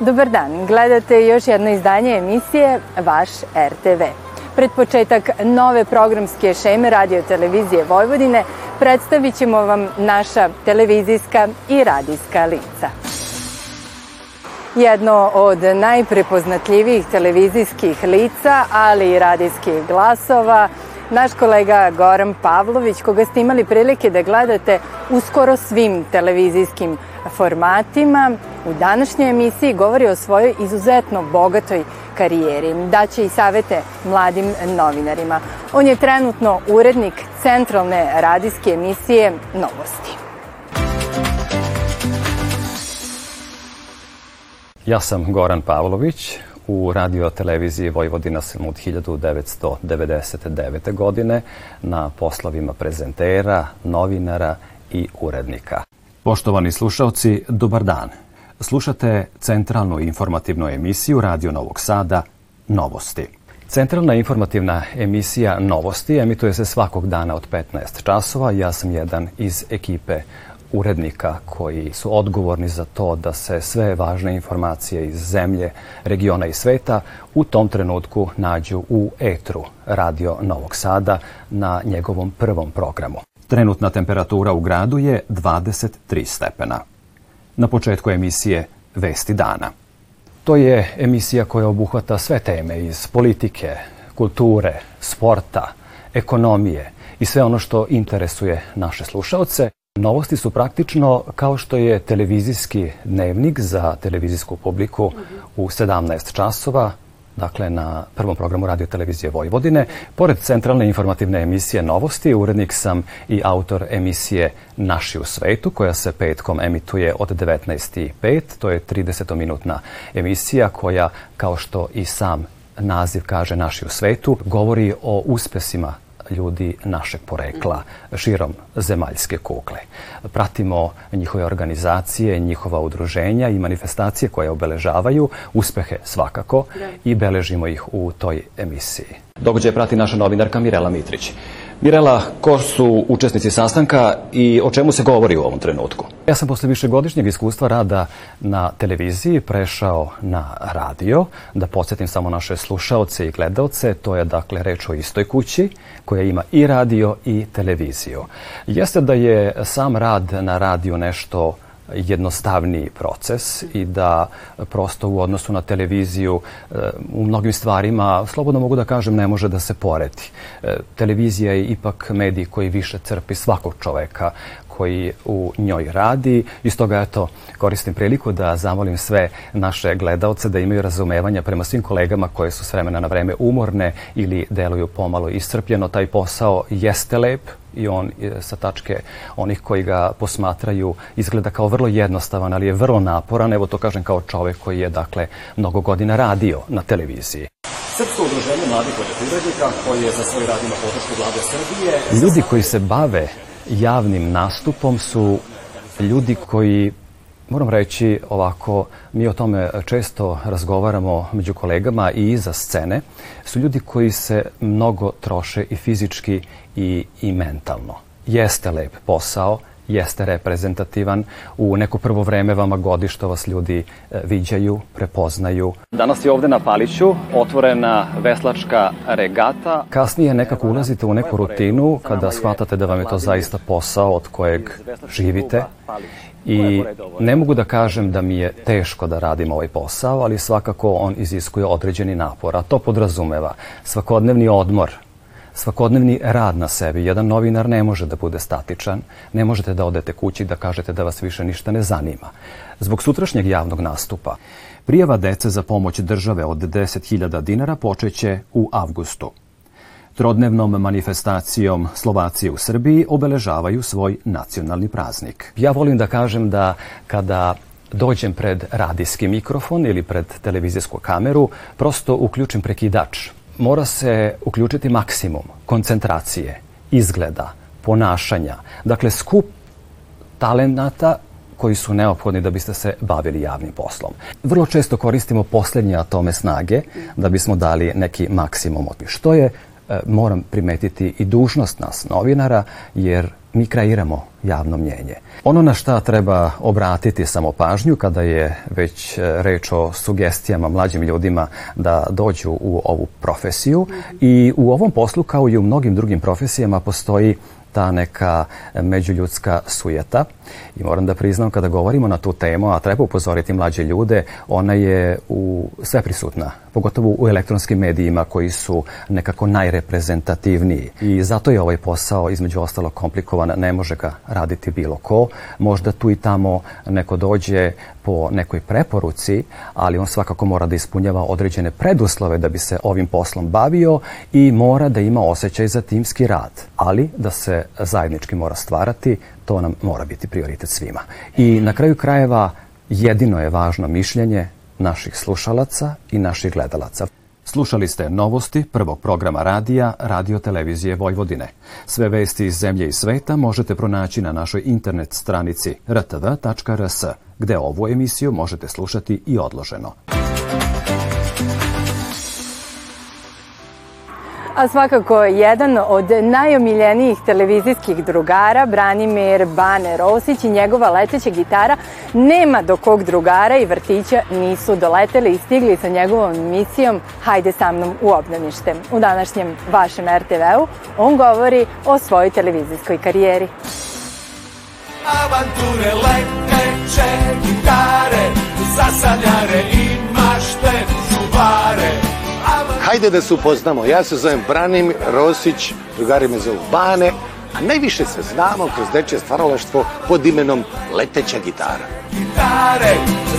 Dobar dan, gledate još jedno izdanje emisije Vaš RTV. Pred početak nove programske šeme radio televizije Vojvodine predstavit ćemo vam naša televizijska i radijska lica. Jedno od najprepoznatljivijih televizijskih lica, ali i radijskih glasova, naš kolega Goran Pavlović, koga ste imali prilike da gledate u skoro svim televizijskim formatima, u današnjoj emisiji govori o svojoj izuzetno bogatoj karijeri. Daće i savete mladim novinarima. On je trenutno urednik centralne radijske emisije Novosti. Ja sam Goran Pavlović, u radio televiziji Vojvodina sam od 1999. godine na poslovima prezentera, novinara i urednika. Poštovani slušalci, dobar dan. Slušate centralnu informativnu emisiju Radio Novog Sada Novosti. Centralna informativna emisija Novosti emituje se svakog dana od 15 časova. Ja sam jedan iz ekipe urednika koji su odgovorni za to da se sve važne informacije iz zemlje, regiona i sveta u tom trenutku nađu u etru Radio Novog Sada na njegovom prvom programu. Trenutna temperatura u gradu je 23 stepena na početku emisije Vesti dana. To je emisija koja obuhvata sve teme iz politike, kulture, sporta, ekonomije i sve ono što interesuje naše slušaoce. Novosti su praktično kao što je televizijski dnevnik za televizijsku publiku u 17 časova dakle na prvom programu radio televizije Vojvodine. Pored centralne informativne emisije Novosti, urednik sam i autor emisije Naši u svetu, koja se petkom emituje od 19.05. To je 30-minutna emisija koja, kao što i sam naziv kaže Naši u svetu, govori o uspesima ljudi našeg porekla širom zemaljske kugle. Pratimo njihove organizacije, njihova udruženja i manifestacije koje obeležavaju, uspehe svakako da. i beležimo ih u toj emisiji. Događaj prati naša novinarka Mirela Mitrić. Mirela, ko su učesnici sastanka i o čemu se govori u ovom trenutku? Ja sam posle višegodišnjeg iskustva rada na televiziji prešao na radio. Da podsjetim samo naše slušaoce i gledalce, to je dakle reč o istoj kući koja ima i radio i televiziju. Jeste da je sam rad na radio nešto jednostavniji proces i da prosto u odnosu na televiziju e, u mnogim stvarima, slobodno mogu da kažem, ne može da se poredi. E, televizija je ipak medij koji više crpi svakog čoveka koji u njoj radi i stoga eto koristim priliku da zamolim sve naše gledalce da imaju razumevanja prema svim kolegama koje su s vremena na vreme umorne ili deluju pomalo iscrpljeno. Taj posao jeste lep, i on e, sa tačke onih koji ga posmatraju izgleda kao vrlo jednostavan, ali je vrlo naporan. Evo to kažem kao čovek koji je dakle mnogo godina radio na televiziji. Srpsko udruženje mladih poljoprivrednika koje je za svoj radima ima podršku vlade Srbije... Ljudi koji se bave javnim nastupom su ljudi koji Moram reći ovako, mi o tome često razgovaramo među kolegama i iza scene, su ljudi koji se mnogo troše i fizički i, i mentalno. Jeste lep posao, jeste reprezentativan. U neko prvo vreme vama godišta vas ljudi e, viđaju, prepoznaju. Danas je ovde na Paliću otvorena veslačka regata. Kasnije nekako ulazite u neku rutinu kada shvatate da vam je to zaista posao od kojeg živite i ne mogu da kažem da mi je teško da radim ovaj posao, ali svakako on iziskuje određeni napor, a to podrazumeva svakodnevni odmor, svakodnevni rad na sebi. Jedan novinar ne može da bude statičan, ne možete da odete kući da kažete da vas više ništa ne zanima. Zbog sutrašnjeg javnog nastupa, prijava dece za pomoć države od 10.000 dinara počeće u avgustu. Trodnevnom manifestacijom Slovacije u Srbiji obeležavaju svoj nacionalni praznik. Ja volim da kažem da kada dođem pred radijski mikrofon ili pred televizijsku kameru, prosto uključim prekidač mora se uključiti maksimum koncentracije, izgleda, ponašanja. Dakle, skup talenata koji su neophodni da biste se bavili javnim poslom. Vrlo često koristimo poslednje atome snage da bismo dali neki maksimum od što je e, moram primetiti i dužnost nas novinara, jer mi kreiramo javno mnjenje. Ono na šta treba obratiti samo pažnju kada je već e, reč o sugestijama mlađim ljudima da dođu u ovu profesiju mhm. i u ovom poslu kao i u mnogim drugim profesijama postoji ta neka međuljudska sujeta I moram da priznam, kada govorimo na tu temu, a treba upozoriti mlađe ljude, ona je u, sve prisutna, pogotovo u elektronskim medijima koji su nekako najreprezentativniji. I zato je ovaj posao, između ostalo, komplikovan, ne može ga raditi bilo ko. Možda tu i tamo neko dođe po nekoj preporuci, ali on svakako mora da ispunjava određene preduslove da bi se ovim poslom bavio i mora da ima osjećaj za timski rad, ali da se zajednički mora stvarati to nam mora biti prioritet svima. I na kraju krajeva jedino je važno mišljenje naših slušalaca i naših gledalaca. Slušali ste novosti prvog programa radija Radio Televizije Vojvodine. Sve vesti iz zemlje i sveta možete pronaći na našoj internet stranici rtv.rs, gde ovu emisiju možete slušati i odloženo. a svakako jedan od najomiljenijih televizijskih drugara, Branimir Bane Rosić i njegova leteća gitara nema do kog drugara i vrtića nisu doleteli i stigli sa njegovom misijom Hajde sa mnom u obdanište. U današnjem vašem RTV-u on govori o svojoj televizijskoj karijeri. Avanture, leteće gitare, zasanjare i Hajde da se upoznamo. Ja se zovem Branim Rosić, drugari me zovu Bane, a najviše se znamo kroz dečje stvaralaštvo pod imenom Leteća gitara. Gitare,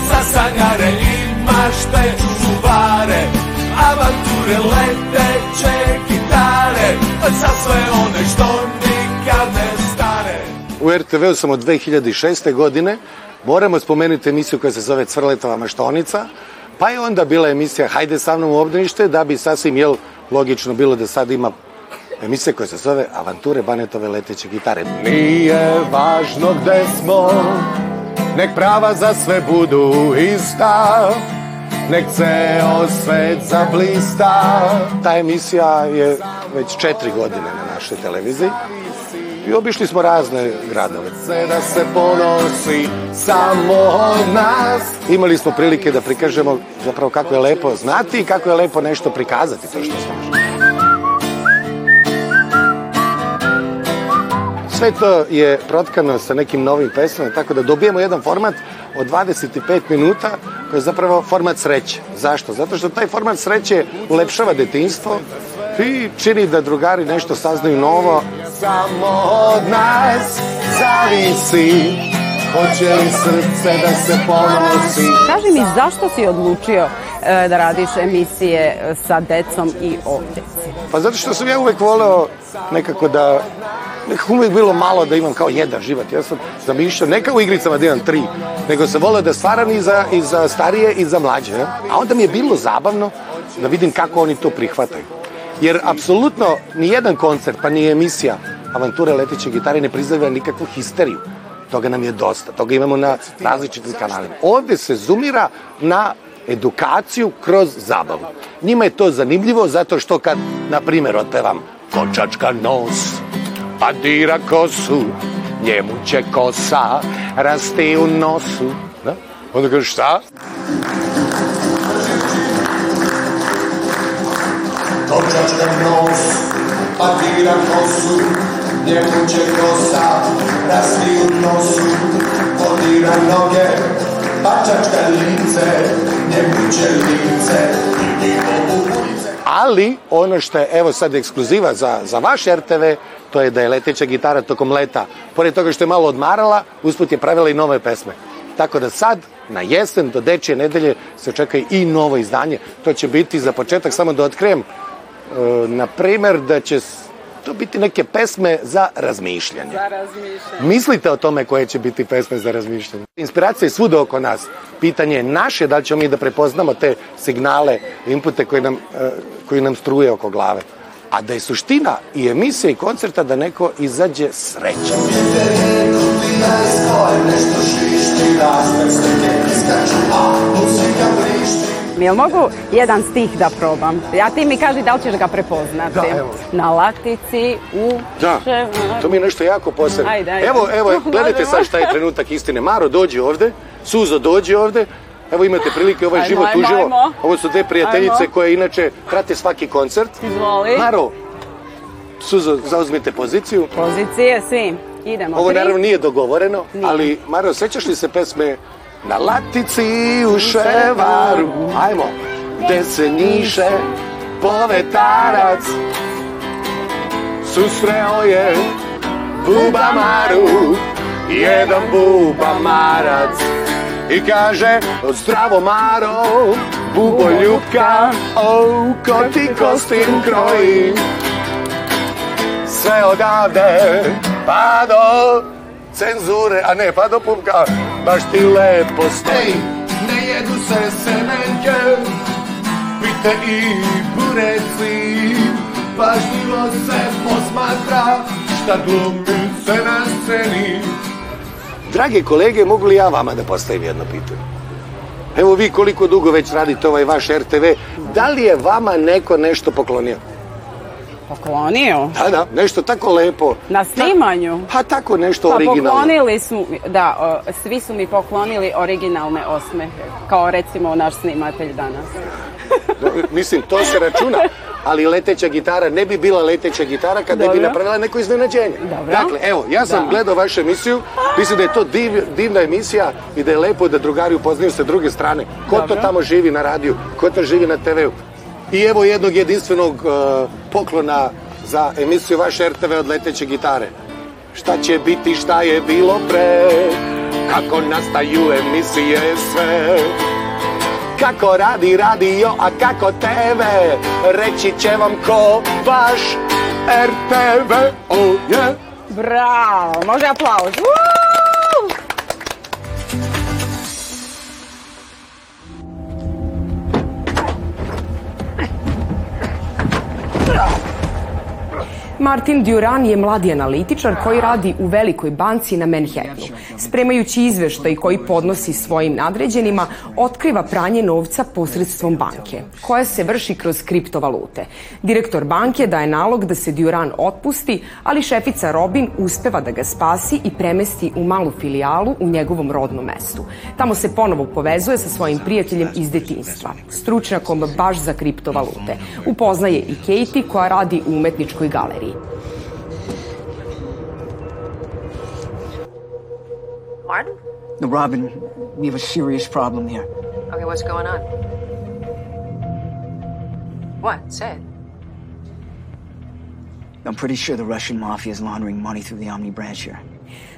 za sanjare i mašte čuvare, avanture leteće gitare, za sve one što nikad ne stare. U RTV-u sam od 2006. godine, moramo spomenuti emisiju koja se zove Crletova maštonica, Pa je onda bila emisija Hajde sa mnom u obdanište, da bi sasvim, jel, logično bilo da sad ima emisija koja se zove Avanture Banetove leteće gitare. Nije važno gde smo, nek prava za sve budu ista, nek ceo svet zablista. Ta emisija je već četiri godine na našoj televiziji i obišli smo razne gradove. Da se ponosi samo od nas. Imali smo prilike da prikažemo zapravo kako je lepo znati i kako je lepo nešto prikazati to što smo. Sve to je protkano sa nekim novim pesmama, tako da dobijemo jedan format od 25 minuta koji je zapravo format sreće. Zašto? Zato što taj format sreće ulepšava detinstvo i čini da drugari nešto saznaju novo, samo od nas zavisi Hoće li srce da se ponosi Kaži mi zašto si odlučio e, da radiš emisije e, sa decom i o deci? Pa zato što sam ja uvek voleo nekako da nekako mi je bilo malo da imam kao jedan život. Ja sam zamišljao ne kao u igricama da imam tri, nego sam voleo da stvaram i za, i za starije i za mlađe. A onda mi je bilo zabavno da vidim kako oni to prihvataju. Jer apsolutno ni jedan koncert, pa ni emisija, avanture leteće gitare ne prizava nikakvu histeriju. Toga nam je dosta, toga imamo na različitim kanalima. Ovde se zumira na edukaciju kroz zabavu. Njima je to zanimljivo zato što kad, na primjer, otpevam Kočačka nos, a pa dira kosu, njemu će kosa rasti u nosu. Da? Onda kaže šta? Kočačka nos, a pa dira kosu, Djevojče kosa, rasli u nosu, podira noge, pačačka lice, djevojče lice, i Ali, ono što je, evo sad ekskluziva za, za vaš RTV, to je da je leteća gitara tokom leta, pored toga što je malo odmarala, usput je pravila i nove pesme. Tako da sad, na jesen, do dečije nedelje, se čeka i novo izdanje. To će biti za početak, samo da otkrijem, e, na primer, da će to biti neke pesme za razmišljanje. Za razmišljanje. Mislite o tome koje će biti pesme za razmišljanje. Inspiracija je svuda oko nas. Pitanje je naše da li ćemo mi da prepoznamo te signale, inpute koji nam, e, koji nam struje oko glave. A da je suština i emisije i koncerta da neko izađe srećan. Jel mogu jedan stih da probam? A ti mi kaži da li ćeš ga prepoznati. Da, evo. Na latici u... Da, to mi je nešto jako posebno. Ajde, ajde. Evo, evo, gledajte sad šta je trenutak istine. Maro, dođi ovde. Suzo, dođi ovde. Evo imate prilike ovaj ajmo, život ajmo, uživo. Ovo su dve prijateljice koje inače prate svaki koncert. Izvoli. Maro, Suzo, zauzmite poziciju. Pozicije, svi. Idemo. Ovo naravno nije dogovoreno, nije. ali Maro, sećaš li se pesme Na latici u ševaru Ajmo Gde se niše Povetarac Susreo je Bubamaru Jedan bubamarac I kaže Zdravo Maro Bubo ljubka O, ko ti kostim krojim Sve odavde Pa do cenzure A ne, pa do pupka baš ti lepo stej Ne jedu se semenke, pite i bureci Pažljivo se posmatra šta glumice na sceni Drage kolege, mogu li ja vama da postavim jedno pitanje? Evo vi koliko dugo već radite ovaj vaš RTV, da li je vama neko nešto poklonio? Poklonio? Da, da, nešto tako lepo. Na snimanju? Ta, ha, tako nešto pa, originalno. poklonili su, da, o, svi su mi poklonili originalne osmehe, kao recimo naš snimatelj danas. Mislim, to se računa, ali leteća gitara ne bi bila leteća gitara kad Dobro. ne bi napravila neko iznenađenje. Dobro. Dakle, evo, ja sam da. gledao vašu emisiju, mislim da je to div, divna emisija i da je lepo da drugari upoznaju sa druge strane. Ko Dobro. to tamo živi na radiju, ko to živi na TV-u, I evo jednog jedinstvenog e, poklona za emisiju vaše RTV od leteće gitare. Šta će biti, šta je bilo pre, kako nastaju emisije sve. Kako radi radio, a kako TV, reći će vam ko vaš RTV, oh yeah. Bravo, može aplauz. Uuu! Martin Duran je mladi analitičar koji radi u velikoj banci na Manhattanu. Spremajući izveštaj koji podnosi svojim nadređenima, otkriva pranje novca posredstvom banke, koja se vrši kroz kriptovalute. Direktor banke daje nalog da se Duran otpusti, ali šefica Robin uspeva da ga spasi i premesti u malu filijalu u njegovom rodnom mestu. Tamo se ponovo povezuje sa svojim prijateljem iz detinstva, stručnjakom baš za kriptovalute. Upoznaje i Katie koja radi u umetničkoj galeriji. Martin? No, Robin, we have a serious problem here. Okay, what's going on? What? Say it. I'm pretty sure the Russian mafia is laundering money through the Omni branch here.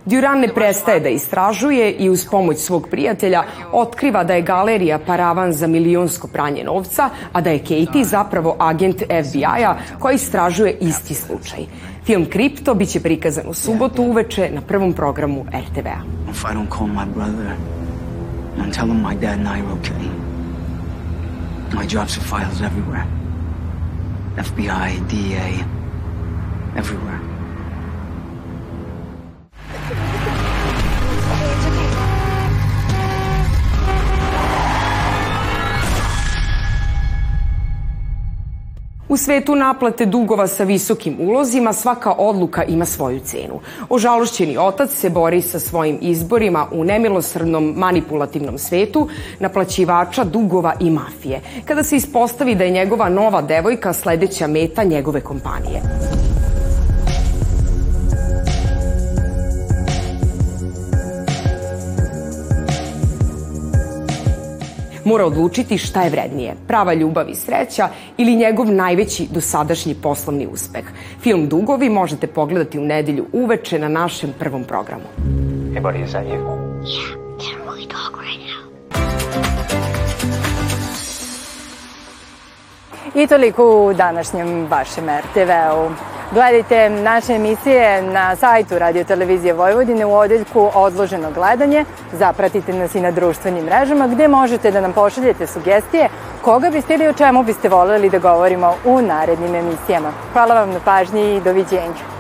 Duran ne prestaje da istražuje i uz pomoć svog prijatelja otkriva da je galerija paravan za milionsko pranje novca, a da je Katie zapravo agent FBI-a koji istražuje isti slučaj. Film Kripto biće prikazan u subotu uveče na prvom programu RTV-a. If I don't call my brother and tell him my dad and I are okay, my drops of files everywhere. FBI, DA, everywhere. U svetu naplate dugova sa visokim ulozima svaka odluka ima svoju cenu. Ožalošćeni otac se bori sa svojim izborima u nemilosrdnom manipulativnom svetu naplaćivača dugova i mafije, kada se ispostavi da je njegova nova devojka sledeća meta njegove kompanije. mora odlučiti šta je vrednije, prava ljubav i sreća ili njegov najveći dosadašnji poslovni uspeh. Film Dugovi možete pogledati u nedelju uveče na našem prvom programu. Hey buddy, is that you? Yeah, they're really dog right now. I toliko u današnjem vašem RTV-u. Gledajte naše emisije na sajtu Radio Televizije Vojvodine u odeljku Odloženo gledanje. Zapratite nas i na društvenim mrežama gde možete da nam pošaljete sugestije koga biste ili o čemu biste voleli da govorimo u narednim emisijama. Hvala vam na pažnji i doviđenja.